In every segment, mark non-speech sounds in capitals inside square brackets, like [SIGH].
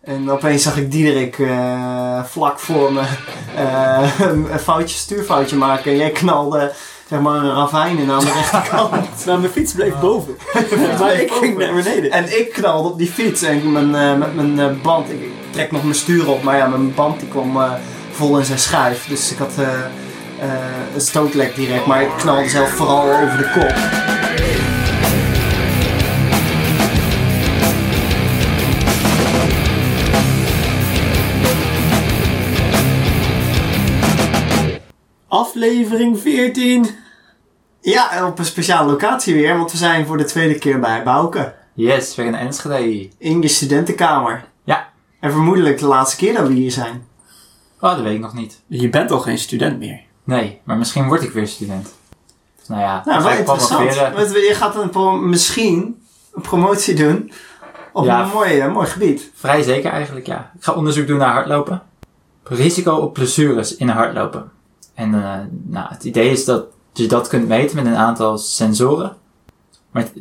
En opeens zag ik Diederik eh, vlak voor me eh, een foutje, stuurfoutje maken. En jij knalde zeg maar een ravijn in aan de rechterkant. [LAUGHS] Nou, mijn fiets bleef boven. [LAUGHS] maar ik ging naar beneden. En ik knalde op die fiets en mijn, eh, met mijn band, ik, trek nog mijn stuur op, maar ja, mijn band die kwam vol in zijn schijf. Dus ik had een stootlek direct, maar ik knalde zelf vooral over de kop. Aflevering 14. Ja, en op een speciale locatie weer, want we zijn voor de tweede keer bij Bouke. Yes, weer in Enschede. In je studentenkamer. Ja. En vermoedelijk de laatste keer dat we hier zijn. Oh, dat weet ik nog niet. Je bent al geen student meer. Nee, maar misschien word ik weer student. Dus nou ja, Nou, wel ik interessant. promoveren. Want Je gaat een pro- misschien een promotie doen op Ja. een mooi, eh, mooi gebied. Vrij zeker eigenlijk, ja. Ik ga onderzoek doen naar hardlopen. Risico op blessures in hardlopen. En eh, nou, het idee is dat je dat kunt meten met een aantal sensoren. Maar het-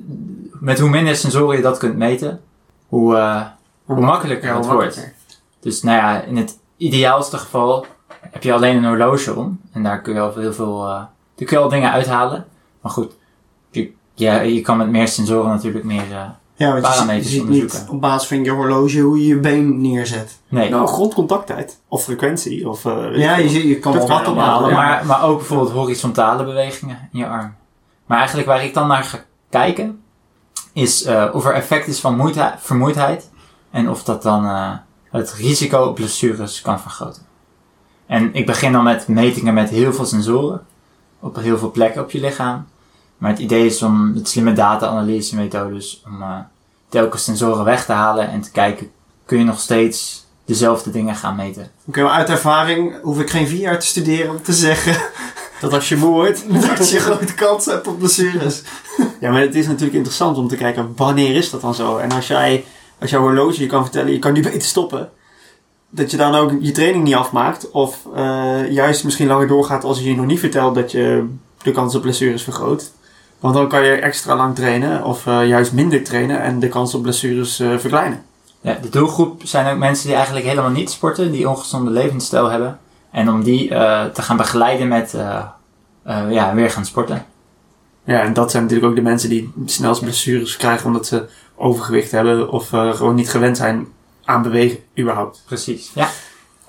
met hoe minder sensoren je dat kunt meten, hoe, eh, hoe makkelijker het wordt. Dus nou ja, in het ideaalste geval heb je alleen een horloge om. En daar kun je al heel veel, eh, daar kun je al dingen uithalen. Maar goed, je, ja, je kan met meer sensoren natuurlijk meer, eh, Ja, want je, ziet- je Parameters ziet niet onderzoeken. op basis van je horloge hoe je je been neerzet. nee. Nou, grondcontactheid. Of frequentie. Of, eh, ik Ja, je, ziet- je kan wel wat ophalen. Ja, maar, maar ook bijvoorbeeld horizontale bewegingen in je arm. Maar eigenlijk waar ik dan naar ga kijken, is eh, of er effect is van moeite- vermoeidheid. En of dat dan eh, het risico op blessures kan vergroten. En ik begin dan met metingen met heel veel sensoren. Op heel veel plekken op je lichaam. Maar het idee is om met slimme data-analyse methodes om eh, telkens sensoren weg te halen en te kijken, kun je nog steeds dezelfde dingen gaan meten. Oké, maar uit ervaring hoef ik geen vier jaar te studeren om te zeggen [LAUGHS] Dat als je moe wordt. [LAUGHS] dat je [LAUGHS] grote kans hebt op blessures. Ja, maar het is natuurlijk interessant om te kijken wanneer is dat dan zo. En als jij, als jouw horloge je kan vertellen, je kan niet beter stoppen. Dat je dan ook je training niet afmaakt. Of eh, juist misschien langer doorgaat als je je nog niet vertelt dat je de kans op blessures vergroot. Want dan kan je extra lang trainen of eh, juist minder trainen en de kans op blessures eh, verkleinen. Ja, de doelgroep zijn ook mensen die eigenlijk helemaal niet sporten, die ongezonde levensstijl hebben. En om die eh, te gaan begeleiden met ja, weer gaan sporten. Ja, en dat zijn natuurlijk ook de mensen die snelst blessures krijgen omdat ze overgewicht hebben of gewoon niet gewend zijn aan bewegen überhaupt. Precies. Ja.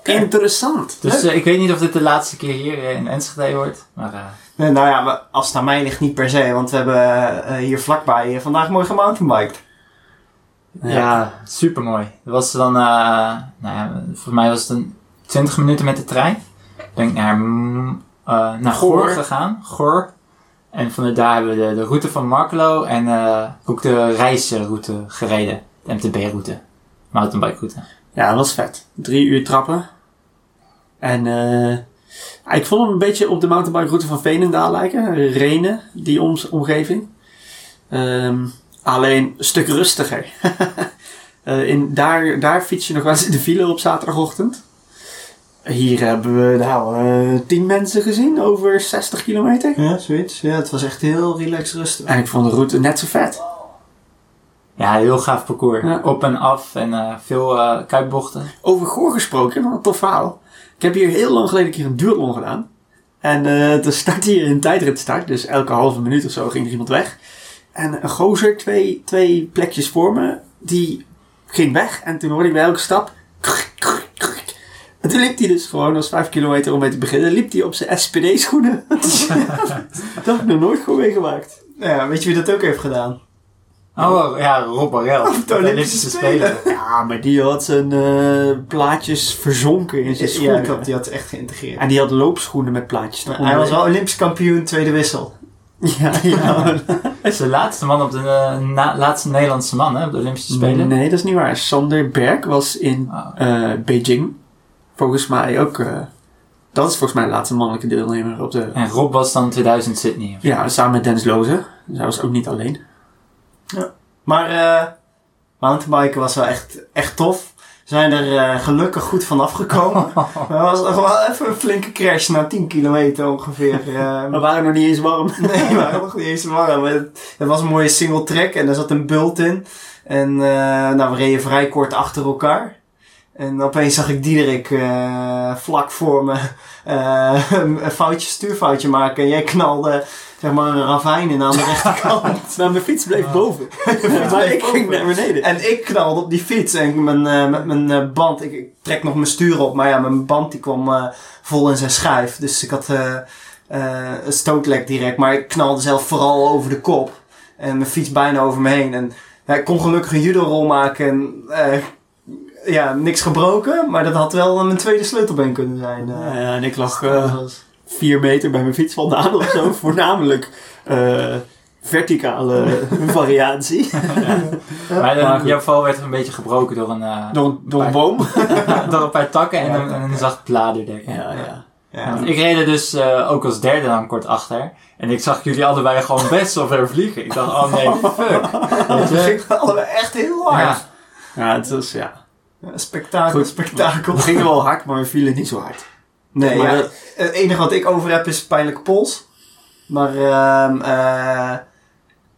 Interessant. Dus ik weet niet of dit de laatste keer hier in Enschede wordt. Maar nou ja, als het aan mij ligt niet per se, want we hebben eh, hier vlakbij eh, vandaag mooi gemountainbiked. ja, super mooi. Dat was dan, eh, nou ja, voor mij was het een 20 minuten met de trein. Ben ik naar, naar Goor. Goor. gegaan. Goor. En vanuit daar hebben we de, de route van Markelo en ook de reisroute gereden. De MTB-route. Mountainbike route. Ja, dat was vet. Drie uur trappen. En eh, ik vond hem een beetje op de mountainbike route van Veenendaal lijken. Renen, die omgeving. Ehm, alleen een stuk rustiger. [LAUGHS] Eh, in, daar, daar fiets je nog wel eens in de file op zaterdagochtend. Hier hebben we nou eh, tien mensen gezien over 60 kilometer. Ja, zoiets. Ja, het was echt heel relaxed rustig. En ik vond de route net zo vet. Ja, heel gaaf parcours. Ja. Op en af en eh, veel eh kuipbochten. Over Goor gesproken, wat een tof verhaal. Ik heb hier heel lang geleden een keer een gedaan. En eh toen startte hier een tijdritstart, dus elke halve minuut of zo ging er iemand weg. En een gozer, twee, twee plekjes voor me, die ging weg. En toen hoorde ik bij elke stap... En toen liep hij dus gewoon, als vijf kilometer om mee te beginnen, liep hij op zijn SPD-schoenen. [LAUGHS] dat heb ik nog nooit gewoon meegemaakt. Ja, weet je wie dat ook heeft gedaan? Oh ja, Rob Barel. [LAUGHS] De Olympische Spelen. Ja, maar die had zijn eh, plaatjes verzonken in zijn Ja, schoenen. klopt, die had het echt geïntegreerd. En die had loopschoenen met plaatjes Maar hij was wel Olympisch kampioen tweede wissel. Ja, [LAUGHS] ja. Is de laatste man op de eh, na- laatste Nederlandse man hè, op de Olympische Spelen. Nee, dat is niet waar. Sander Berg was in Oh. eh, Beijing. Volgens mij ook... eh, dat is volgens mij de laatste mannelijke deelnemer op de... En Rob was dan 2000 Sydney. Ja, samen met Dennis Loze. Dus hij was ook niet alleen. Maar eh mountainbiken was wel echt, echt tof. We zijn er eh, gelukkig goed van afgekomen. [LAUGHS] maar het was nog wel even een flinke crash na 10 kilometer ongeveer. [LAUGHS] eh. We waren nog niet eens warm. [LAUGHS] nee, we waren nog niet eens warm. Het, het was een mooie single track en er zat een bult in. En eh, nou, we reden vrij kort achter elkaar. En opeens zag ik Diederik eh, vlak voor me eh, [LAUGHS] een foutje, stuurfoutje maken. En jij knalde zeg maar een ravijn in aan de rechterkant. [LAUGHS] Nou, mijn fiets bleef boven. [LAUGHS] maar ik ging naar beneden. En ik knalde op die fiets en mijn, eh, met mijn band, ik, ik trek nog mijn stuur op, maar ja, mijn band die kwam vol in zijn schijf. Dus ik had een stootlek direct, maar ik knalde zelf vooral over de kop. En mijn fiets bijna over me heen. En ja, ik kon gelukkig een judo-rol maken en ja, niks gebroken, maar dat had wel mijn tweede sleutelbeen kunnen zijn. eh. Ja, en ik lag Dat eh, was- vier meter bij mijn fiets vandaan of zo. [LAUGHS] Voornamelijk eh, verticale [LAUGHS] variatie. Maar, dan- maar goed. jouw val werd een beetje gebroken door een, eh, Door, een- door een boom. [LAUGHS] door een paar takken en Ja, een, en een zacht bladerdek. Ja, ja. ja. Want ik reed er dus eh, ook als derde dan kort achter. En ik zag jullie allebei gewoon best wel ver vliegen. Ik dacht, oh nee, fuck. Je? gingen allebei echt heel hard. Ja. Ja, het was, ja. Ja, spektakel, Goed. spektakel. We gingen wel hard, maar we vielen niet zo hard. Nee, Maar ja, het enige wat ik over heb is pijnlijke pols. Maar ehm eh,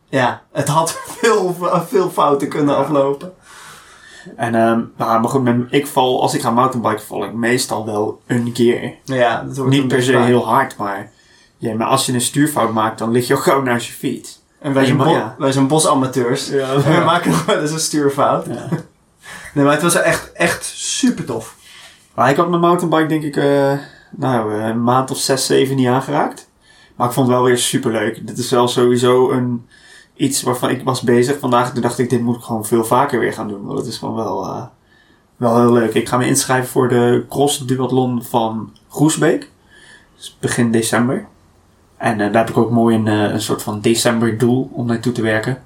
ja, het had [LAUGHS] veel, veel fouten kunnen aflopen. En ehm nou, maar goed, ik val, als ik ga mountainbiken, val ik meestal wel een keer. Ja, dat Niet per beetje se heel hard, maar, ja, maar als je een stuurfout maakt, dan lig je ook gewoon naast je fiets. En wij zijn, bo- ja. wij zijn bosamateurs. Ja, En we maken nog [LAUGHS] wel eens een stuurfout. Nee, maar het was echt, echt super tof. Maar ik had mijn mountainbike denk ik, eh, nou, eh, een maand of zes, zeven niet aangeraakt. Maar ik vond het wel weer super leuk. Dit is wel sowieso een, iets waarvan ik was bezig vandaag. Toen dacht ik, dit moet ik gewoon veel vaker weer gaan doen. Want het is gewoon wel, eh, wel heel leuk. Ik ga me inschrijven voor de cross duathlon van Groesbeek. Dus begin december. En daar heb ik ook mooi een, een soort van december doel om naartoe te werken.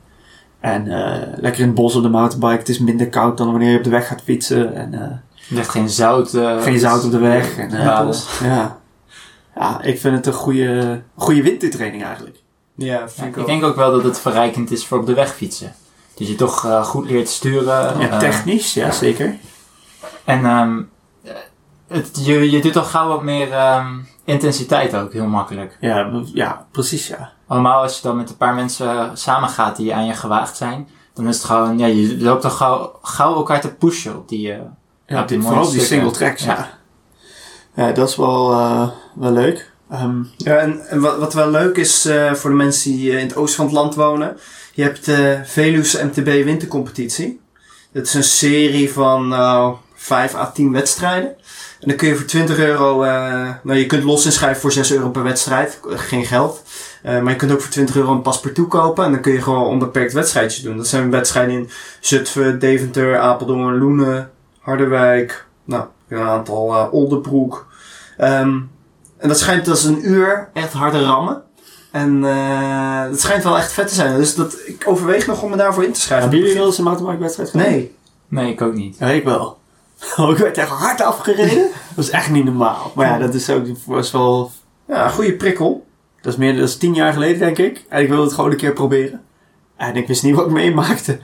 En eh, lekker in het bos op de mountainbike. Het is minder koud dan wanneer je op de weg gaat fietsen. En, ligt geen zout. eh, geen zout op de weg. En, Ja, bos. ja. ja, ik vind het een goede, goede wintertraining eigenlijk. Ja, vind ik ik ook. denk ook wel dat het verrijkend is voor op de weg fietsen. Dus je toch goed leert sturen. Ja, eh, technisch, ja, zeker. En ehm, het, je, je doet toch gauw wat meer ehm, intensiteit ook, heel makkelijk. Ja, ja, precies, ja. Allemaal als je dan met een paar mensen samen gaat die aan je gewaagd zijn, dan is het gewoon, ja, je loopt toch gauw, gauw elkaar te pushen op die... eh, Ja, die die, vooral die single tracks, ja. Ja. ja. dat is wel, eh, wel leuk. Ehm, Ja, en, en wat, wat wel leuk is eh, voor de mensen die in het oosten van het land wonen. Je hebt de Veluws MTB wintercompetitie. Dat is een serie van nou 5 à 10 wedstrijden. En dan kun je voor 20 euro, eh, nou je kunt los inschrijven voor 6 euro per wedstrijd. Geen geld. Eh, maar je kunt ook voor 20 euro een paspartout kopen. En dan kun je gewoon onbeperkt wedstrijdjes doen. Dat zijn wedstrijden in Zutphen, Deventer, Apeldoorn, Loenen, Harderwijk. Nou, een aantal eh Oldenbroek. Ehm, en dat schijnt als een uur echt harde rammen. En eh dat schijnt wel echt vet te zijn. Dus dat, ik overweeg nog om me daarvoor in te schrijven. hebben jullie wel eens een mountainbike wedstrijd gedaan? Nee. nee, ik ook niet. Ja, ik wel. [LAUGHS] Oh, ik werd echt hard afgereden. dat is echt niet normaal. Maar ja, dat is ook, was wel, Ja, goede prikkel. dat is meer, dat is tien jaar geleden denk ik. En ik wilde het gewoon een keer proberen. En ik wist niet wat ik meemaakte.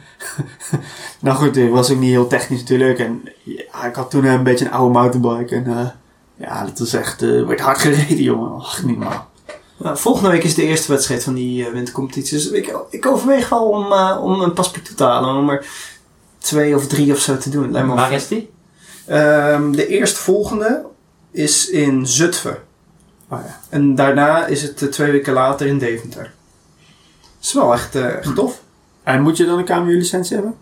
[LAUGHS] nou goed, het was ook niet heel technisch natuurlijk. En ja, ik had toen een beetje een oude mountainbike. En eh, ja, dat was echt, eh werd hard gereden jongen. Ach, niet normaal. Nou, volgende week is de eerste wedstrijd van die eh, wintercompetitie. Dus ik, ik overweeg wel om, eh, om een paspartout te halen. Om er twee of drie of zo te doen. Lijkt me Waar is die? Ehm, de eerstvolgende is in Zutphen. Oh ja. En daarna is het eh, twee weken later in Deventer. Dat is wel echt, eh, echt tof. En moet je dan een KMU-licentie hebben?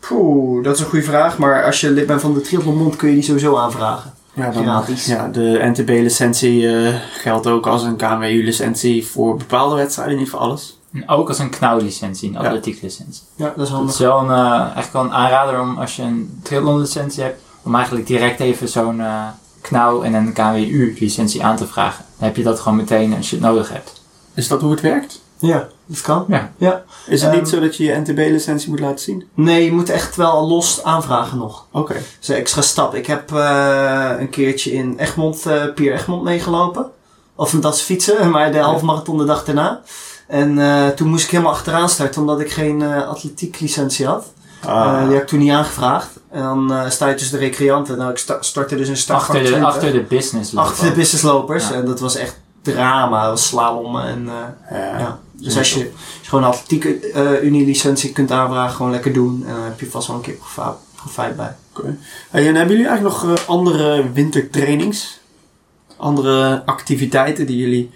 Poeh, dat is een goede vraag. Maar als je lid bent van de Triathlon kun je die sowieso aanvragen. Ja, dan, Gratis. ja de NTB-licentie eh, geldt ook als een KMU-licentie voor bepaalde wedstrijden, niet voor alles. En ook als een knauwlicentie, een atletieklicentie. Ja, dat is Het handig. is wel een, eigenlijk wel een aanrader om als je een triathlon-licentie hebt, om eigenlijk direct even zo'n eh knauw en een KWU-licentie aan te vragen. Dan heb je dat gewoon meteen als je het nodig hebt. Is dat hoe het werkt? Ja, dat kan. Ja. ja. Is het Ehm, niet zo dat je je NTB-licentie moet laten zien? Nee, je moet echt wel los aanvragen nog. Oké. Dat is een extra stap. Ik heb eh, een keertje in Egmond, eh Pier Egmond meegelopen. Of dat is fietsen, [LAUGHS] maar de halve marathon de dag daarna. En eh, toen moest ik helemaal achteraan starten, omdat ik geen eh atletiek licentie had. Ah. Eh, die heb ik toen niet aangevraagd. En dan eh, sta je tussen de recreanten. Nou, ik sta- startte dus in startgang Achter de, 20. achter de business lopen. Achter de businesslopers. Ja. En dat was echt drama. Dat was slalommen en... eh, ja. ja. Dus als je, als je gewoon een atletiek eh unie licentie kunt aanvragen, gewoon lekker doen. En dan heb je vast wel een keer profijt bij. Oké. Hey, en hebben jullie eigenlijk nog andere wintertrainings? Andere activiteiten die jullie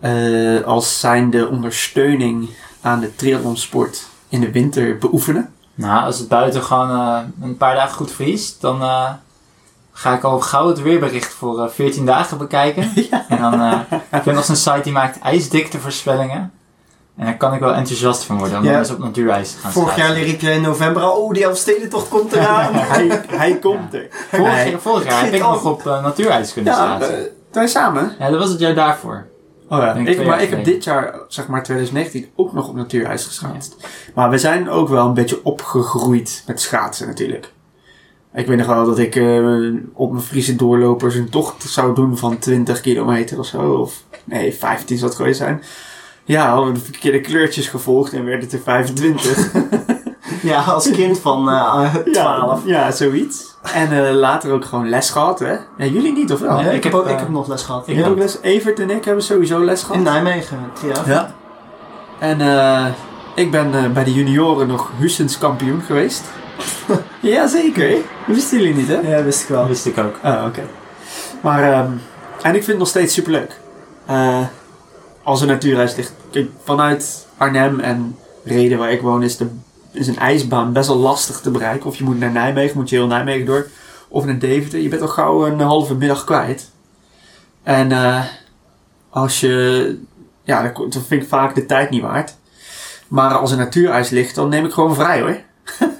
eh, als zijnde ondersteuning aan de triathlonsport in de winter beoefenen? Nou, als het buiten gewoon eh, een paar dagen goed vriest, dan eh, ga ik al gauw het weerbericht voor eh, 14 dagen bekijken. [LAUGHS] En dan ik heb nog zo'n site die maakt ijsdiktevoorspellingen. En daar kan ik wel enthousiast van worden om Ja. eens op natuurijs te gaan Vorig jaar riep je in november al, oh die Elfstedentocht komt eraan. [LAUGHS] hij, hij komt er. Vorig, Nee. jaar, vorig jaar heb ik nog op natuurijs kunnen Ja, eh, wij samen. Ja, dat was het jaar daarvoor. Oh ja, ik, maar ik heb dit jaar, zeg maar 2019, ook nog op natuurijs geschaatst. Maar we zijn ook wel een beetje opgegroeid met schaatsen natuurlijk. Ik weet nog wel dat ik eh, op mijn Friese doorlopers een tocht zou doen van 20 kilometer of zo. Of nee, 15 zou het geweest zijn. Ja, hadden we de verkeerde kleurtjes gevolgd en werd het er 25. [LAUGHS] [LAUGHS] ja, als kind van eh 12. Ja, [LAUGHS] ja, zoiets. En eh, later ook gewoon les gehad, hè? Ja, jullie niet, of wel? Ja, ik, ik heb ook, ik eh, heb nog les gehad. Ik heb ook les. Evert en ik hebben sowieso les gehad. In Nijmegen, ja. Ja. En eh, ik ben eh, bij de junioren nog Hussens kampioen geweest. [LAUGHS] Jazeker. Wisten jullie niet, hè? Ja, wist ik wel. Wist ik ook. Ah, oké. Maar, ehm, en ik vind het nog steeds superleuk. Eh als een natuurreis ligt. Kijk, vanuit Arnhem en Reden, waar ik woon, is, de, is een ijsbaan best wel lastig te bereiken. Of je moet naar Nijmegen, moet je heel Nijmegen door. Of naar Deventer. Je bent al gauw een halve middag kwijt. En eh, als je... Ja, dan, vind ik vaak de tijd niet waard. Maar als een natuurijs ligt, dan neem ik gewoon vrij hoor. [LAUGHS]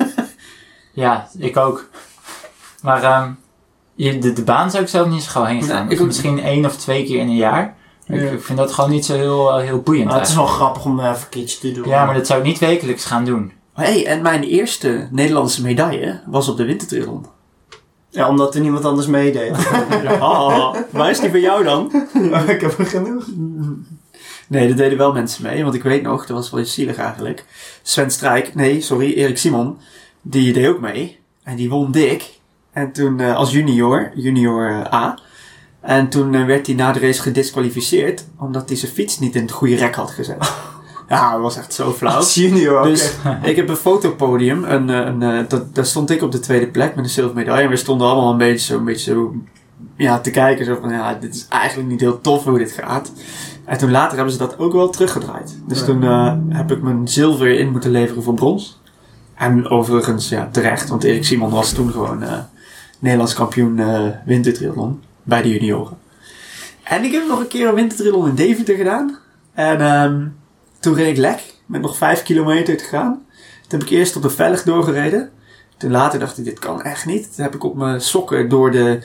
Ja, ik ook. Maar ehm, je, de, de baan zou ik zelf niet zo gauw heen gaan. Nee, ik misschien één of twee keer in een jaar. Ja. Ik vind dat gewoon niet zo heel, eh, heel boeiend. Maar het is wel grappig om even een keertje te doen. Ja, maar dat zou ik niet wekelijks gaan doen. Hé, hey, en mijn eerste Nederlandse medaille was op de wintertriathlon. Ja, omdat er niemand anders meedeed. [LAUGHS] [LAUGHS] Ah, waar is die voor jou dan? ik heb er genoeg. Nee, er deden wel mensen mee, want ik weet nog, dat was wel zielig eigenlijk. Sven Strijk, nee, sorry, Erik Simon, die deed ook mee. En die won dik. En toen eh, als junior, junior eh, A. En toen eh, werd hij na de race gedisqualificeerd, omdat hij zijn fiets niet in het goede rek had gezet. [LAUGHS] Ja, dat was echt zo flauw. Als [LAUGHS] junior ook. Dus ik heb een fotopodium. En, eh, een, eh, dat, daar stond ik op de tweede plek met een zilveren medaille. En we stonden allemaal een beetje zo, een beetje zo ja, te kijken. Zo van, ja, dit is eigenlijk niet heel tof hoe dit gaat. En toen later hebben ze dat ook wel teruggedraaid. Dus Ja. toen eh, heb ik mijn zilver in moeten leveren voor brons. En overigens, ja, terecht. Want Erik Simon was toen gewoon eh, Nederlands kampioen eh wintertriathlon. Bij de junioren. En ik heb nog een keer een wintertriathlon in Deventer gedaan. En ehm, toen reed ik lek. Met nog vijf kilometer te gaan. Toen heb ik eerst op de vellig doorgereden. Toen later dacht ik, dit kan echt niet. Toen heb ik op mijn sokken door de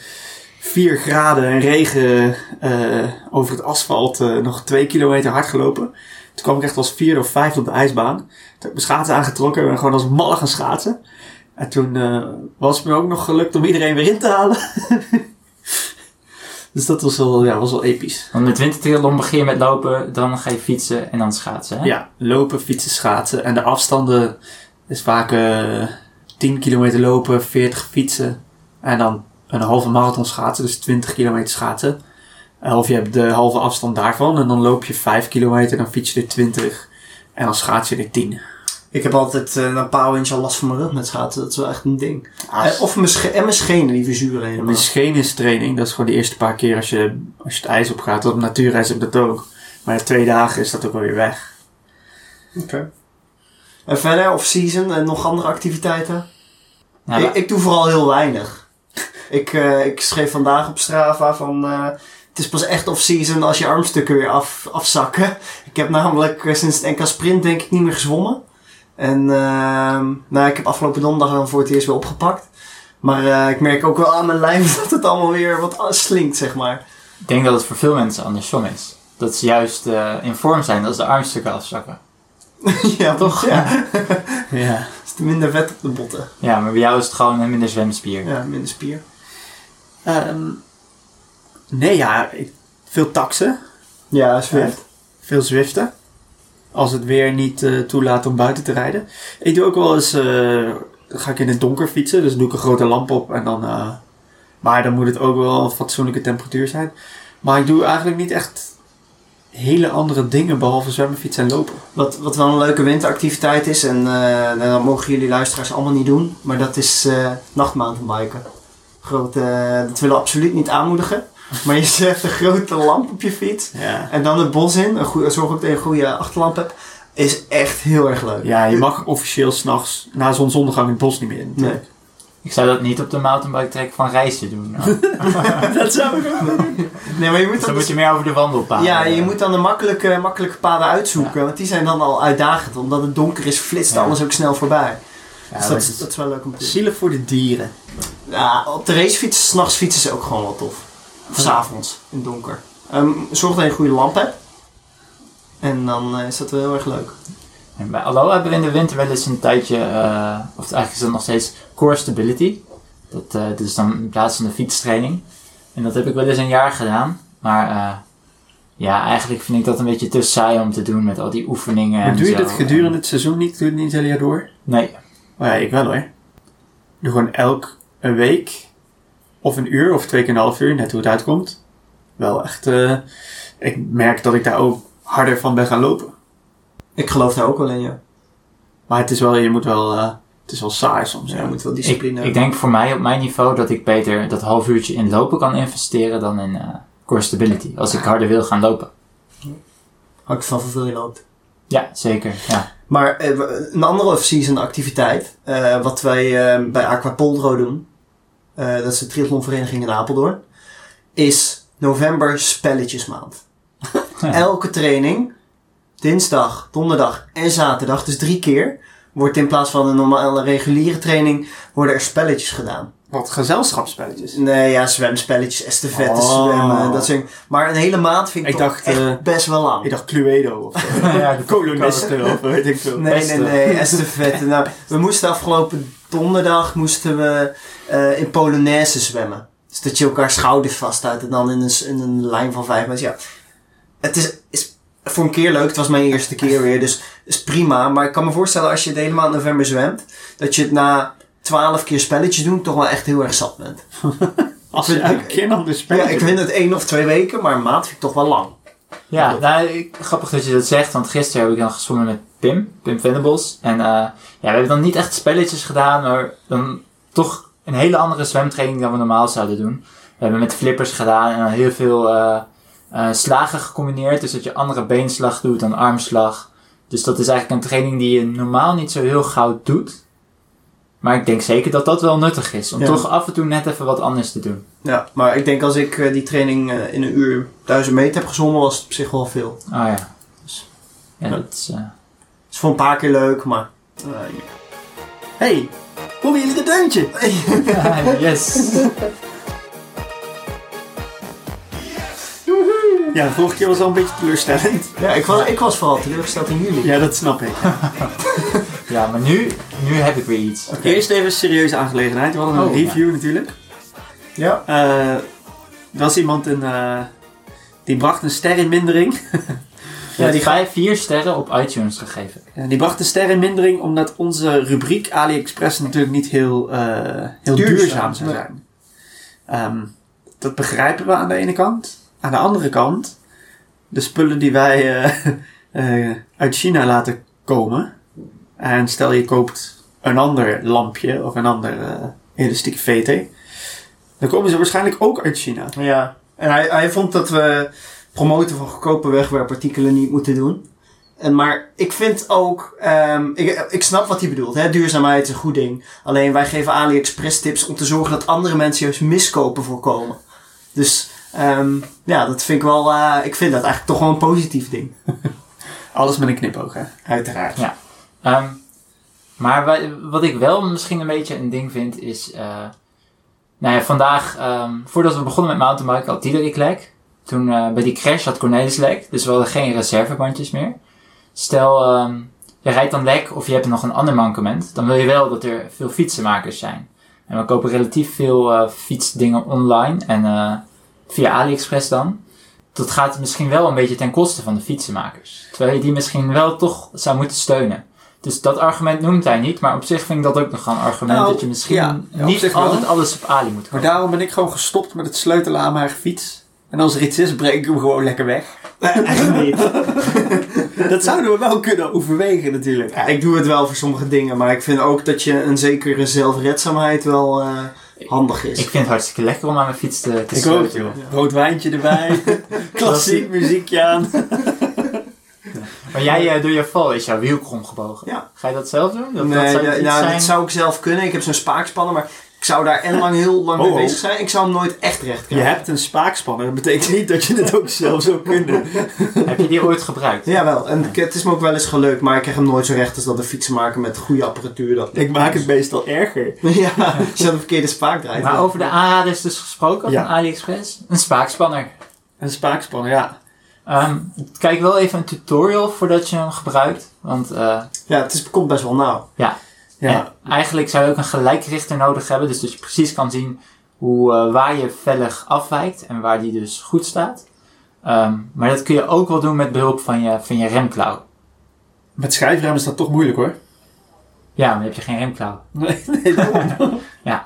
4 graden en regen eh, over het asfalt eh, nog twee kilometer hard gelopen. Toen kwam ik echt als vierde of vijfde op de ijsbaan. Toen heb ik mijn schaatsen aangetrokken en gewoon als malle gaan schaatsen. En toen eh, was het me ook nog gelukt om iedereen weer in te halen. [LAUGHS] dus dat was wel, ja, was wel episch. Want met wintertriathlon begin je met lopen, dan ga je fietsen en dan schaatsen. Hè? Ja, lopen, fietsen, schaatsen. En de afstanden is vaak eh 10 kilometer lopen, 40 fietsen. En dan een halve marathon schaatsen, dus 20 kilometer schaatsen. Eh, Of je hebt de halve afstand daarvan en dan loop je 5 kilometer, dan fiets je er 20. En dan schaats je er 10. Ik heb altijd eh, na een paar inch al last van mijn rug met schaatsen. Dat is wel echt een ding. Ah, Eh, of mijn, en mijn schenen die verzuren helemaal. Mijn scheenstraining, dat is gewoon de eerste paar keer als je, als je het ijs op gaat. Op natuurreis heb ik dat ook. Maar twee dagen is dat ook alweer weg. Oké. En verder, off-season en nog andere activiteiten? Nou, ik, ik doe vooral heel weinig. ik, eh, ik schreef vandaag op Strava van... het is pas echt off-season als je armstukken weer af, afzakken. Ik heb namelijk sinds het NK Sprint denk ik niet meer gezwommen. En ehm, nou, ik heb afgelopen donderdag dan voor het eerst weer opgepakt. Maar eh, ik merk ook wel aan mijn lijf [LAUGHS] dat het allemaal weer wat slinkt, zeg maar. Ik denk dat het voor veel mensen andersom is. Dat ze juist eh, in vorm zijn als de armstukken afzakken. [LAUGHS] ja, toch? Ja. Ja. [LAUGHS] is er minder vet op de botten. Ja, maar bij jou is het gewoon een minder zwemspier. Ja, minder spier. Ehm, nee, ja. Ik, veel taxen. Ja, Zwift. Veel zwiften. Als het weer niet eh, toelaat om buiten te rijden. Ik doe ook wel eens... eh, ga ik in het donker fietsen. Dus doe ik een grote lamp op. En dan... eh, maar dan moet het ook wel een fatsoenlijke temperatuur zijn. Maar ik doe eigenlijk niet echt hele andere dingen behalve zwemmen, fietsen en lopen. Wat, wat wel een leuke winteractiviteit is, en dat mogen jullie luisteraars allemaal niet doen, maar dat is eh nachtmountainbiken. Groot, dat willen we absoluut niet aanmoedigen. Maar je zet een grote lamp op je fiets Ja. en dan het bos in, een goeie, zorg ook dat je een goede achterlamp hebt, is echt heel erg leuk. Ja, je mag officieel s'nachts na zonsondergang in het bos niet meer in. Nee. Ik zou dat niet op de mountainbike track van reizen doen. [LAUGHS] dat zou ik ook doen. Nee, maar je moet Dus dan dan, moet je meer over de wandelpaden. ja, je moet dan de makkelijke, makkelijke paden uitzoeken, want die zijn dan al uitdagend. Omdat het donker is, flitst Ja. alles ook snel voorbij. Ja, dus dat dat, is- dat is wel leuk om te doen. Zielig voor de dieren. Ja, op de racefiets, s'nachts fietsen is ook gewoon wel tof. Of s'avonds, in het donker. Ehm, zorg dat je een goede lamp hebt. En dan eh, is dat wel heel erg leuk. En bij Allo hebben we in de winter wel eens een tijdje, eh, of eigenlijk is dat nog steeds core stability. Dat, eh, dat is dan in plaats van de fietstraining. En dat heb ik wel eens een jaar gedaan. Maar eh, ja, eigenlijk vind ik dat een beetje te saai om te doen met al die oefeningen. Maar en doe je zo. dat gedurende het seizoen niet? Doe je het niet het hele jaar door? Nee, Oh ja, ik wel hoor. Doe gewoon elk een week, of een uur, of twee keer een half uur, net hoe het uitkomt. Wel echt, eh, ik merk dat ik daar ook harder van ben gaan lopen. Ik geloof daar ook wel in, ja. Maar het is wel, je moet wel, eh, het is wel saai soms. Ja, je moet wel discipline ik denk voor mij op mijn niveau dat ik beter dat half uurtje in lopen kan investeren dan in eh, core stability. Als ik harder wil gaan lopen. Hangt van hoeveel je loopt. Ja, zeker. Ja. Maar een andere off-season activiteit, eh, wat wij eh, bij Aquapoldro doen, eh, dat is de triathlonvereniging in Apeldoorn, is november spelletjesmaand. [LAUGHS] Elke training, dinsdag, donderdag en zaterdag, dus drie keer, wordt in plaats van een normale reguliere training, worden er spelletjes gedaan. Wat gezelschapsspelletjes. Nee, ja, zwemspelletjes, estafettes, Oh. zwemmen, dat soort. Maar een hele maand vind ik, Ik toch dacht, echt eh, best wel lang. Ik dacht Cluedo of zo. [LAUGHS] ja, de kolonisten of weet ik veel. Nee, Beste. nee, nee, estafette. nou, we moesten afgelopen donderdag moesten we eh, in Polonaise zwemmen. Dus dat je elkaar schouders vasthoudt en dan in een, in een lijn van vijf mensen. Ja, het is, is voor een keer leuk. Het was mijn eerste keer weer, dus is prima. Maar ik kan me voorstellen als je het helemaal in november zwemt, dat je het na twaalf keer spelletjes doen toch wel echt heel erg zat bent. [LAUGHS] Als je elke keer dan de Ja, spelletjes... ik vind het één of twee weken, maar een maand vind ik toch wel lang. Ja, nou, ik- grappig dat je dat zegt, want gisteren heb ik dan gezwommen met Pim, Pim Venderbos. En eh, ja, we hebben dan niet echt spelletjes gedaan, maar dan toch een hele andere zwemtraining dan we normaal zouden doen. We hebben met flippers gedaan en heel veel eh, eh, slagen gecombineerd. Dus dat je andere beenslag doet dan armslag. Dus dat is eigenlijk een training die je normaal niet zo heel gauw doet. Maar ik denk zeker dat dat wel nuttig is, om Ja. toch af en toe net even wat anders te doen. Ja, maar ik denk als ik eh, die training in een uur duizend meter heb gezwommen, was het op zich wel veel. Ah ja. Dus, ja, Ja. dat is... Het is voor een paar keer leuk, maar... hey, horen jullie de deuntje? [LAUGHS] yes! Ja, de vorige keer was al een beetje teleurstellend. Ja, ik was, ik was vooral teleurgesteld in jullie. Ja, dat snap ik. [LAUGHS] Ja, maar nu, nu heb ik weer iets. Eerst even een serieuze aangelegenheid. We hadden een Oh, review natuurlijk. Ja. Eh, er was iemand in, eh, die bracht een ster in mindering. [LAUGHS] Ja, die vijf, vier sterren op iTunes gegeven. En die bracht een ster in mindering omdat onze rubriek AliExpress natuurlijk niet heel, eh, heel Duurzaam, duurzaam, zou nee. zijn. Ehm, dat begrijpen we aan de ene kant. Aan de andere kant, de spullen die wij eh, [LAUGHS] eh, uit China laten komen. En stel je koopt een ander lampje of een ander elastieke VT. Dan komen ze waarschijnlijk ook uit China. Ja. En hij, hij vond dat we promoten van goedkope wegwerpartikelen niet moeten doen. En, maar ik vind ook, ehm, ik, ik snap wat hij bedoelt. Hè? Duurzaamheid is een goed ding. Alleen wij geven AliExpress tips om te zorgen dat andere mensen juist miskopen voorkomen. Dus ehm, ja, dat vind ik wel, eh, ik vind dat eigenlijk toch wel een positief ding. [LAUGHS] Alles met een knipoog, hè? Uiteraard. Ehm, maar wa- wat ik wel misschien een beetje een ding vind is... eh nou ja, vandaag, voordat we begonnen met mountainbiken, had Diederik lek. Toen eh, bij die crash had Cornelis lek. Dus we hadden geen reservebandjes meer. Stel, ehm, je rijdt dan lek of je hebt nog een ander mankement. Dan wil je wel dat er veel fietsenmakers zijn. En we kopen relatief veel eh, fietsdingen online. En eh, via AliExpress dan. Dat gaat misschien wel een beetje ten koste van de fietsenmakers. Terwijl je die misschien wel toch zou moeten steunen. Dus dat argument noemt hij niet, maar op zich vind ik dat ook nog een argument Nou, dat je misschien ja, ja, op niet altijd alles op Ali moet Maar kopen. daarom ben ik gewoon gestopt met het sleutelen aan mijn eigen fiets. En als er iets is, breek ik hem gewoon lekker weg. Nee, echt niet. dat zouden we wel kunnen overwegen natuurlijk. Ja, ik doe het wel voor sommige dingen, maar ik vind ook dat je een zekere zelfredzaamheid wel eh, handig is. Ik vind het hartstikke lekker om aan mijn fiets te, te Ik ook. Rood wijntje erbij. [LAUGHS] Klassiek muziekje aan. [LAUGHS] Maar jij, eh, door je val is jouw wiel krom gebogen. Ja. Ga je dat zelf doen? Dat, nee, dat zou ja, nou, dat zou ik zelf kunnen. Ik heb zo'n spaakspanner, maar ik zou daar en lang heel lang mee Oh, oh. bezig zijn. Ik zou hem nooit echt recht Je krijgen. hebt een spaakspanner. Dat betekent niet dat je het ook zelf zou kunnen. [LAUGHS] Heb je die ooit gebruikt? Jawel, en het is me ook wel eens gelukt, maar ik krijg hem nooit zo recht als dat de fietsenmaker met goede apparatuur dat. Ik maak het meestal erger. [LAUGHS] ja, als je de verkeerde spaak draait. Maar over de aanraders dus gesproken Ja. van AliExpress. Een spaakspanner. Een spaakspanner, ja. Ehm, kijk wel even een tutorial voordat je hem gebruikt. Want eh, Ja, het is, komt best wel nauw. Ja, en eigenlijk zou je ook een gelijkrichter nodig hebben. Dus dat je precies kan zien hoe, eh, waar je vellig afwijkt en waar die dus goed staat. Ehm, maar dat kun je ook wel doen met behulp van je, van je remklauw. met schijfrem is dat toch moeilijk hoor. Ja, maar dan heb je geen remklauw. [LAUGHS] Nee, nee, daarom. [LAUGHS]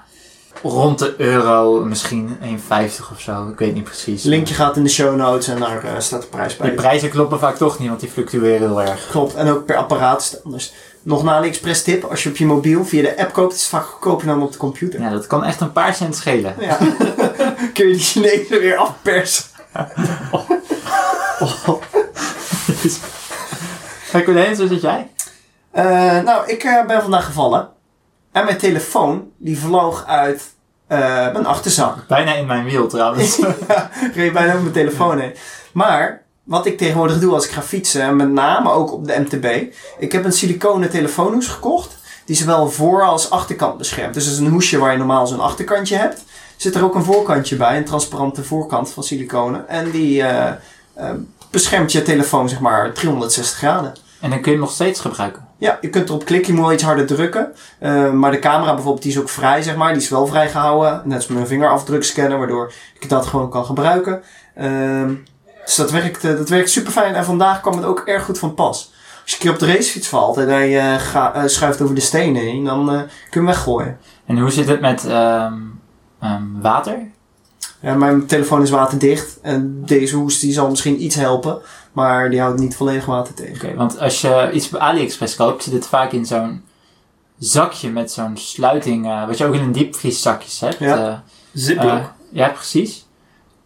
Rond de euro, misschien 1,50 of zo. Ik weet niet precies. Linkje gaat in de show notes en daar eh, staat de prijs bij. Die prijzen kloppen vaak toch niet, want die fluctueren heel erg. Klopt, en ook per apparaat is het anders. Nog een AliExpress tip, als je op je mobiel via de app koopt, is het vaak goedkoper dan op de computer. Ja, dat kan echt een paar cent schelen. Ja. [LAUGHS] Kun je die Chinezen weer afpersen. Kijk, Cornelis, hoe zit jij? Eh, nou, ik eh, ben vandaag gevallen. En mijn telefoon, die vloog uit eh, mijn achterzak. Bijna in mijn wiel trouwens. [LAUGHS] ja, reed bijna over mijn telefoon heen. Maar, wat ik tegenwoordig doe als ik ga fietsen, en met name ook op de MTB. Ik heb een siliconen telefoonhoes gekocht. Die zowel voor- als achterkant beschermt. Dus dat is een hoesje waar je normaal zo'n achterkantje hebt. Zit er ook een voorkantje bij, een transparante voorkant van siliconen. En die eh, eh, beschermt je telefoon, zeg maar, 360 graden. En dan kun je hem nog steeds gebruiken. Ja, je kunt erop klikken, je moet wel iets harder drukken. Eh, maar de camera bijvoorbeeld, die is ook vrij, zeg maar. Die is wel vrij gehouden. Net als mijn vingerafdrukscanner, waardoor ik dat gewoon kan gebruiken. Ehm, dus dat werkt, eh, dat werkt super fijn. En vandaag kwam het ook erg goed van pas. Als je een keer op de racefiets valt en hij eh, ga- eh, schuift over de stenen heen, dan eh, kun je hem weggooien. En hoe zit het met ehm, ehm, water? Ja, mijn telefoon is waterdicht. En deze hoes die zal misschien iets helpen. Maar die houdt niet volledig water tegen. Oké, want als je iets op AliExpress koopt, zit het vaak in zo'n zakje met zo'n sluiting, wat je ook in een diepvrieszakjes hebt. Ja. Ziploc. ja, precies.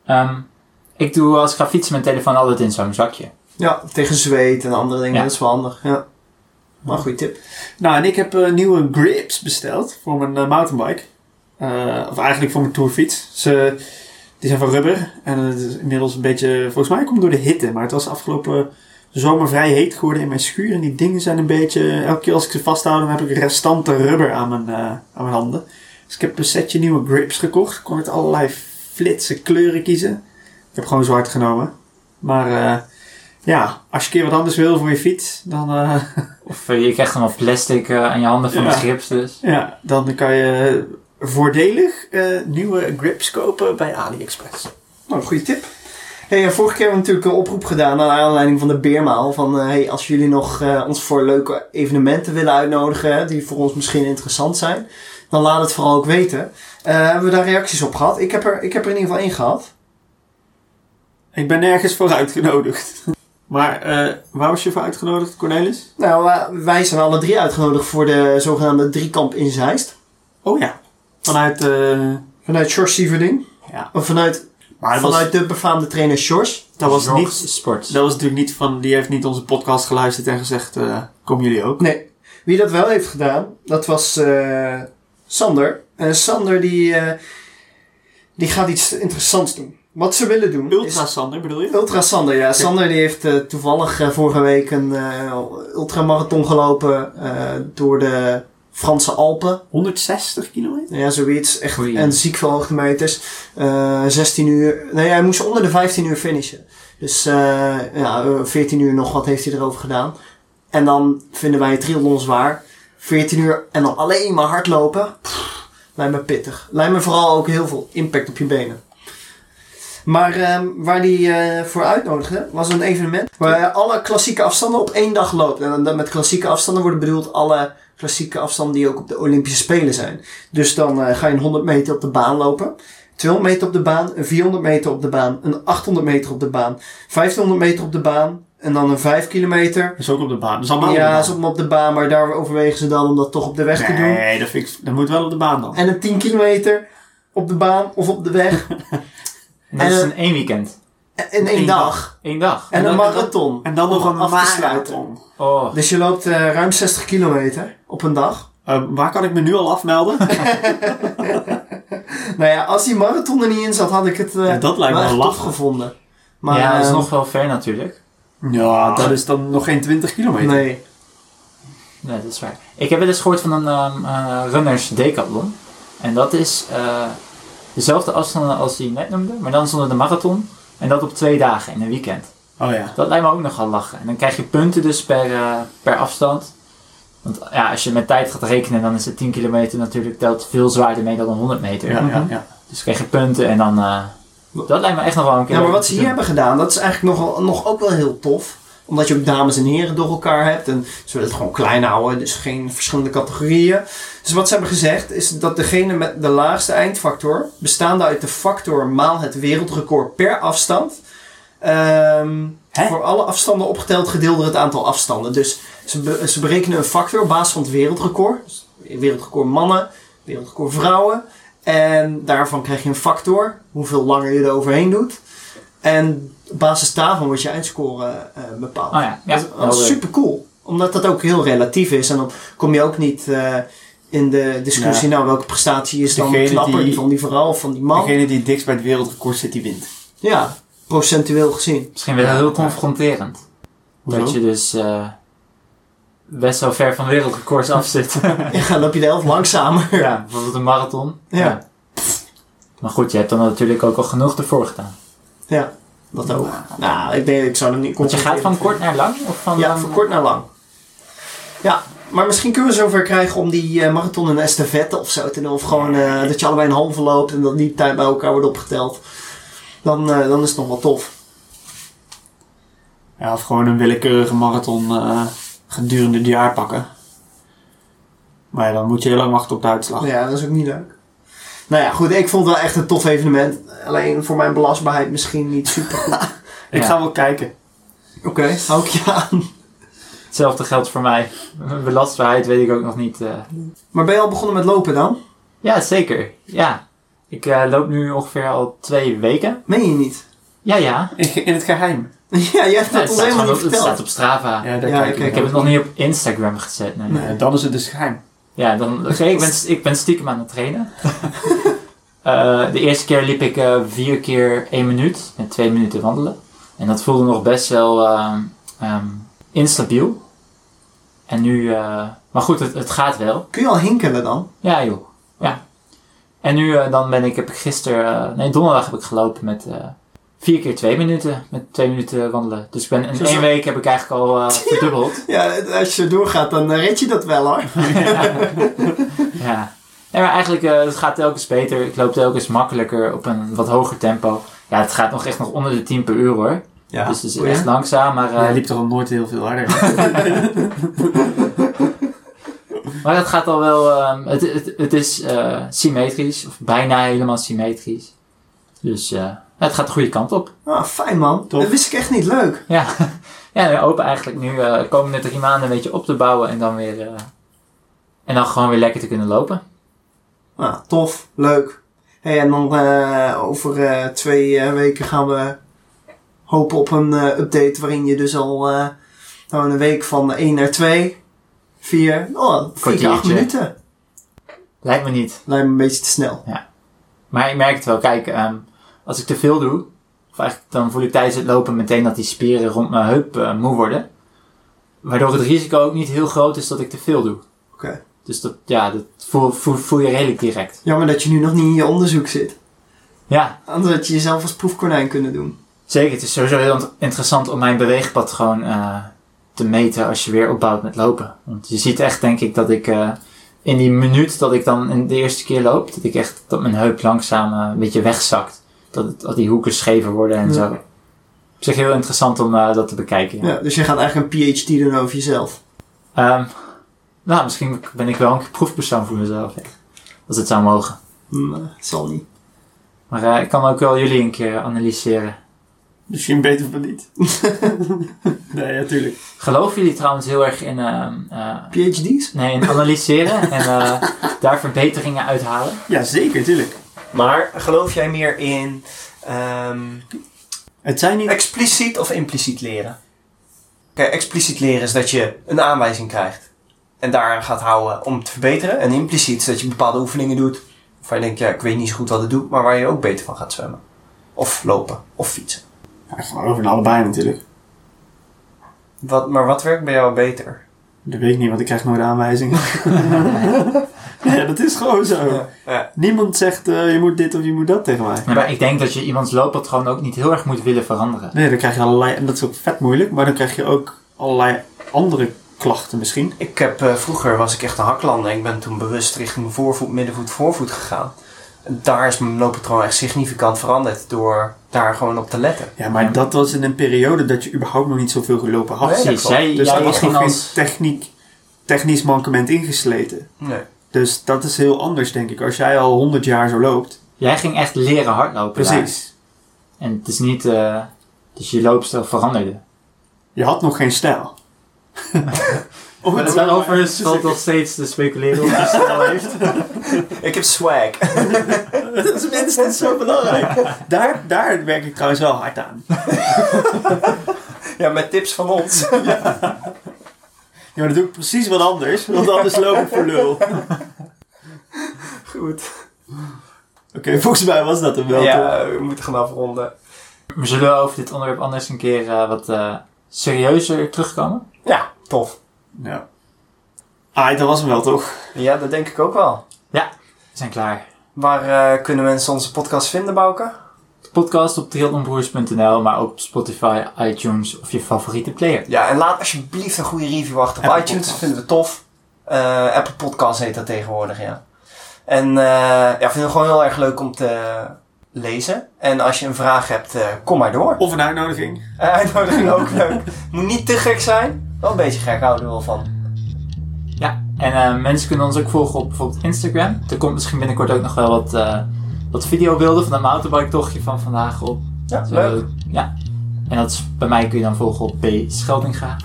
Ehm, ik doe als ik ga fietsen mijn telefoon altijd in zo'n zakje. Ja, tegen zweet en andere dingen. Ja. Dat is wel handig. Ja. Maar goede tip. Nou, en ik heb eh, nieuwe grips besteld voor mijn eh, mountainbike. Eh, of eigenlijk voor mijn tourfiets. Ze, die zijn van rubber. En het is inmiddels een beetje... Volgens mij komt het door de hitte. Maar het was afgelopen zomer vrij heet geworden in mijn schuur. En die dingen zijn een beetje... Elke keer als ik ze vasthoud, dan heb ik restanten rubber aan mijn, aan mijn handen. Dus ik heb een setje nieuwe grips gekocht. Ik kon met allerlei flitse kleuren kiezen. Ik heb gewoon zwart genomen. Maar eh, ja, als je een keer wat anders wil voor je fiets, dan... eh, [LAUGHS] Of eh, je krijgt dan wel plastic eh, aan je handen van Ja. de grips dus. Ja, dan kan je voordelig eh, nieuwe grips kopen bij AliExpress. Nou, goede tip. Hey, vorige keer hebben we natuurlijk een oproep gedaan naar aanleiding van de Beermaal. Van eh, hey, als jullie nog eh, ons voor leuke evenementen willen uitnodigen, hè, die voor ons misschien interessant zijn, dan laat het vooral ook weten. Eh, hebben we daar reacties op gehad? Ik heb er, ik heb er in ieder geval één gehad. Ik ben nergens voor uitgenodigd. [LAUGHS] Maar eh, waar was je voor uitgenodigd, Cornelis? Nou, eh, wij zijn alle drie uitgenodigd voor de zogenaamde driekamp in Zeist. Oh ja. Vanuit... eh Vanuit Sjors Sieverding. ja. Of vanuit, Maar was, vanuit de befaamde trainer Sjors. dat, was niet, Sport. dat was natuurlijk niet van... Die heeft niet onze podcast geluisterd en gezegd... eh, komen jullie ook? Nee. Wie dat wel heeft gedaan, dat was eh, Sander. En Sander die, eh, die gaat iets interessants doen. Wat ze willen doen Ultra is... Sander bedoel je? Ultra Sander, ja. Sander die heeft eh, toevallig eh, vorige week een eh, ultramarathon gelopen door de Franse Alpen. 160 kilometer? Ja, zoiets. Echt en ziek veel hoogtemeters. Eh 16 uur. Nee, hij moest onder de 15 uur finishen. Dus ja, eh, 14 uur nog wat heeft hij erover gedaan. En dan vinden wij het triathlon zwaar. 14 uur en dan alleen maar hardlopen. Pff, lijkt me pittig. Lijkt me vooral ook heel veel impact op je benen. Maar ehm, waar die eh, voor uitnodigde, was een evenement waar alle klassieke afstanden op één dag loopt. En dan met klassieke afstanden worden bedoeld alle klassieke afstanden die ook op de Olympische Spelen zijn. Dus dan eh, ga je een 100 meter op de baan lopen. 200 meter op de baan, een 400 meter op de baan, een 800 meter op de baan, 1500 meter op de baan en dan een 5 kilometer. Dat is ook op de baan. Dat is allemaal op de Ja, baan. is op, op de baan, maar daar overwegen ze dan om dat toch op de weg te doen. Nee, dat, vind ik, dat moet wel op de baan dan. En een 10 kilometer op de baan of op de weg En dat is in één weekend. in één Eén dag. Eén dag. En een dan- marathon. En dan nog een marathon. Oh, Dus je loopt eh, ruim 60 kilometer op een dag. Eh, waar kan ik me nu al afmelden? [LAUGHS] [LAUGHS] Nou ja, als die marathon er niet in zat, had ik het eh Ja, dat lijkt me wel gevonden. Maar, ja, dat is nog wel ver natuurlijk. ja, dat is dan nog geen 20 kilometer. Nee. Nee, dat is waar. Ik heb wel eens gehoord van een ehm, eh, runners decathlon. En dat is eh, dezelfde afstanden als die je net noemde, maar dan zonder de marathon. En dat op twee dagen in een weekend. Oh ja. Dat lijkt me ook nogal lachen. En dan krijg je punten dus per, eh, per afstand. Want ja, als je met tijd gaat rekenen, dan is het 10 kilometer natuurlijk telt veel zwaarder mee dan een 100 meter. Ja, ja, Mhm. ja. Dus krijg je punten en dan... eh, dat lijkt me echt nog wel een keer Ja, maar wat ze hier doen. hebben gedaan, dat is eigenlijk nog, nog ook wel heel tof. Omdat je ook dames en heren door elkaar hebt. En ze willen het gewoon klein houden, dus geen verschillende categorieën. Dus wat ze hebben gezegd, is dat degene met de laagste eindfactor, bestaande uit de factor maal het wereldrecord per afstand, ehm, voor alle afstanden opgeteld gedeeld door het aantal afstanden. Dus ze, be- ze berekenen een factor op basis van het wereldrecord. Dus wereldrecord mannen, wereldrecord vrouwen. En daarvan krijg je een factor, hoeveel langer je er overheen doet. En op basis daarvan wordt je eindscore eh, bepaald. Oh ja, ja. dat is, wel leuk. super cool. Omdat dat ook heel relatief is. En dan kom je ook niet eh, in de discussie, nou welke prestatie is dan Degene knapper, die- van die vrouw of van die man. Degene die het dichtst bij het wereldrecord zit, die wint. Ja, procentueel gezien. Misschien wel heel confronterend. Hoezo? Dat je dus eh, best wel ver van wereldrecords af zit. [LAUGHS] Ja, dan loop je de helft langzamer. [LAUGHS] ja, bijvoorbeeld een marathon. Ja. Maar goed, je hebt dan natuurlijk ook al genoeg ervoor gedaan. Ja, dat ook. Nou, ik, denk, ik zou er niet Want je gaat van kort naar lang? Of van Ja, lang- van kort naar lang. Ja, maar misschien kunnen we zover krijgen om die eh, marathon en estafette of zo te doen. Of gewoon eh, dat je allebei een halve loopt en dat die tijd bij elkaar wordt opgeteld. Dan, eh, dan is het nog wel tof. Ja, of gewoon een willekeurige marathon eh, gedurende het jaar pakken. Maar ja, dan moet je heel lang wachten op de uitslag. Ja, dat is ook niet leuk. Nou ja, goed, ik vond het wel echt een tof evenement. Alleen voor mijn belastbaarheid misschien niet super goed. [LAUGHS] Ik Ja. ga wel kijken. Oké, hou ik je aan. Hetzelfde geldt voor mij. Belastbaarheid weet ik ook nog niet. eh. Maar ben je al begonnen met lopen dan? Ja, zeker. Ja. Ik eh, loop nu ongeveer al twee weken. Meen je niet? Ja, ja. In, in het geheim. [LAUGHS] Ja, jij hebt dat het, ons helemaal niet op, het staat verteld. op Strava. Ja, daar Ja, kijk ik ik. Ik heb het nog niet op Instagram gezet. Nee. Nee, dan is het dus geheim. Ja, dan, oké, ik, ben, ik ben stiekem aan het trainen. [LAUGHS] Eh, de eerste keer liep ik eh, vier keer één minuut met twee minuten wandelen. En dat voelde nog best wel ehm, ehm, instabiel. En nu, eh, maar goed, het, het gaat wel. Kun je al hinkelen dan? Ja, joh. Ja. En nu eh, dan ben ik, heb ik gisteren, eh, nee, donderdag heb ik gelopen met eh, vier keer twee minuten, met twee minuten wandelen. Dus ik ben, in Zo- één week heb ik eigenlijk al eh, [LAUGHS] verdubbeld. Ja, als je doorgaat, dan eh, red je dat wel hoor. [LAUGHS] Ja. Nee, maar eigenlijk, eh, het gaat telkens beter. Ik loop telkens makkelijker op een wat hoger tempo. Ja, het gaat nog echt nog onder de 10 per uur hoor. Ja, dus het is ja? echt langzaam, maar, eh, Hij liep toch al nooit heel veel harder. [LAUGHS] maar het gaat al wel, ehm, het, het, het is eh, symmetrisch, of bijna helemaal symmetrisch. Dus eh, het gaat de goede kant op. Ah, fijn man. Dat wist ik echt niet. Leuk. Ja, [LAUGHS] ja we hopen eigenlijk nu eh, de komende drie maanden een beetje op te bouwen en dan weer, eh, en dan gewoon weer lekker te kunnen lopen. Nou, tof. Leuk. Hey, en dan eh, over eh, twee eh, weken gaan we hopen op een eh, update waarin je dus al eh, nou, een week van 1 naar 2, 4, oh, 4 keer 8 Kwartiertje. minuten. Lijkt me niet. Lijkt me een beetje te snel. Maar ik merk het wel, kijk, ehm, als ik te veel doe, of eigenlijk dan voel ik tijdens het lopen meteen dat die spieren rond mijn heup eh, moe worden. Waardoor het risico ook niet heel groot is dat ik te veel doe. Oké. Dus dat, ja, dat voel, voel, voel je redelijk direct. Jammer dat je nu nog niet in je onderzoek zit. Ja, Anders had je jezelf als proefkonijn kunnen doen. zeker. Het is sowieso heel int- interessant om mijn beweegpatroon eh, te meten als je weer opbouwt met lopen. Want je ziet echt, denk ik, dat ik eh, in die minuut dat ik dan de eerste keer loop, dat ik echt, dat mijn heup langzaam een beetje wegzakt. Dat, het, dat die hoeken schever worden en Ja. zo. Op zich heel interessant om eh, dat te bekijken. Ja. Ja, dus je gaat eigenlijk een PhD doen over jezelf. Ehm, nou, misschien ben ik wel een proefpersoon voor mezelf. ja. Als het zou mogen. Hm, eh, zal niet. Maar eh, ik kan ook wel jullie een keer analyseren. Misschien beter van niet. [LAUGHS] nee, natuurlijk. Geloven jullie trouwens heel erg in, eh, eh, PhD's? nee, in analyseren en eh, [LAUGHS] daar verbeteringen uithalen? Ja, zeker, tuurlijk. Maar geloof jij meer in ehm, Het zijn niet... expliciet of impliciet leren? Kijk, expliciet leren is dat je een aanwijzing krijgt. En daaraan gaat houden om te verbeteren. En impliciet is dat je bepaalde oefeningen doet. Waarvan je denkt, ja, ik weet niet zo goed wat het doet. Maar waar je ook beter van gaat zwemmen. Of lopen. Of fietsen. Ja, gewoon in allebei natuurlijk. Wat, maar wat werkt bij jou beter? Dat weet ik niet, want ik krijg nooit aanwijzingen. [LAUGHS] [LAUGHS] ja, dat is gewoon zo. Ja. Niemand zegt eh, je moet dit of je moet dat tegen mij. Nee, maar ik denk dat je iemands looppatroon ook niet heel erg moet willen veranderen. Nee, dan krijg je allerlei... En dat is ook vet moeilijk. Maar dan krijg je ook allerlei andere klachten misschien. Ik heb, eh, vroeger was ik echt een haklander. Ik ben toen bewust richting voorvoet, middenvoet, voorvoet gegaan. En daar is mijn looppatroon echt significant veranderd. Door daar gewoon op te letten. Ja, maar dat was in een periode dat je überhaupt nog niet zoveel gelopen had. Nee, dat jij, Dus jij er was nog geen als... techniek, technisch mankement ingesleten. Nee. Dus dat is heel anders, denk ik. Als jij al 100 jaar zo loopt. Jij ging echt leren hardlopen daar. Precies. En het is niet... eh, dus je loopstijl veranderde. Je had nog geen stijl. [LAUGHS] Om het daarover zo- valt nog steeds te speculeren of je [LAUGHS] stijl heeft. Ik heb swag. [LAUGHS] Dat is minstens zo belangrijk. Daar, daar werk ik trouwens wel hard aan. ja, met tips van ons. Ja, maar dan doe ik precies wat anders. Want anders loop ik voor lul. Goed. Oké, volgens mij was dat hem wel. toch? Ja, we moeten gaan afronden. We zullen over dit onderwerp anders een keer eh, wat eh, serieuzer terugkomen. Ja, tof. Ja. Ah, dat was hem wel, toch? Ja, dat denk ik ook wel. We zijn klaar. Waar eh, kunnen mensen onze podcast vinden, Bouke? De podcast op triathlonbroers.nl, maar ook op Spotify, iTunes of je favoriete player. Ja, en laat alsjeblieft een goede review achter op Apple iTunes. Podcast. vinden we tof. Eh, Apple Podcast heet dat tegenwoordig, ja. En eh ja, vinden we gewoon heel erg leuk om te lezen. En als je een vraag hebt, eh, kom maar door. Of een uitnodiging. Uh, uitnodiging ook leuk. Moet niet te gek zijn. Wel een beetje gek, houden we wel van. Ja, en eh, mensen kunnen ons ook volgen op bijvoorbeeld Instagram. Er komt misschien binnenkort ook nog wel wat, eh, wat videobeelden van het mountainbike tochtje van vandaag op. Ja, Zo, leuk. Ja. En dat is, bij mij kun je dan volgen op B. Scheldinga.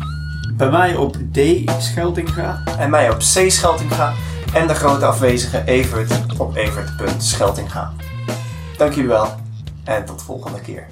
Bij mij op D. Scheldinga. En mij op C. Scheltinga. En de grote afwezige Evert op evert.scheltinga. Dank jullie wel. En tot de volgende keer.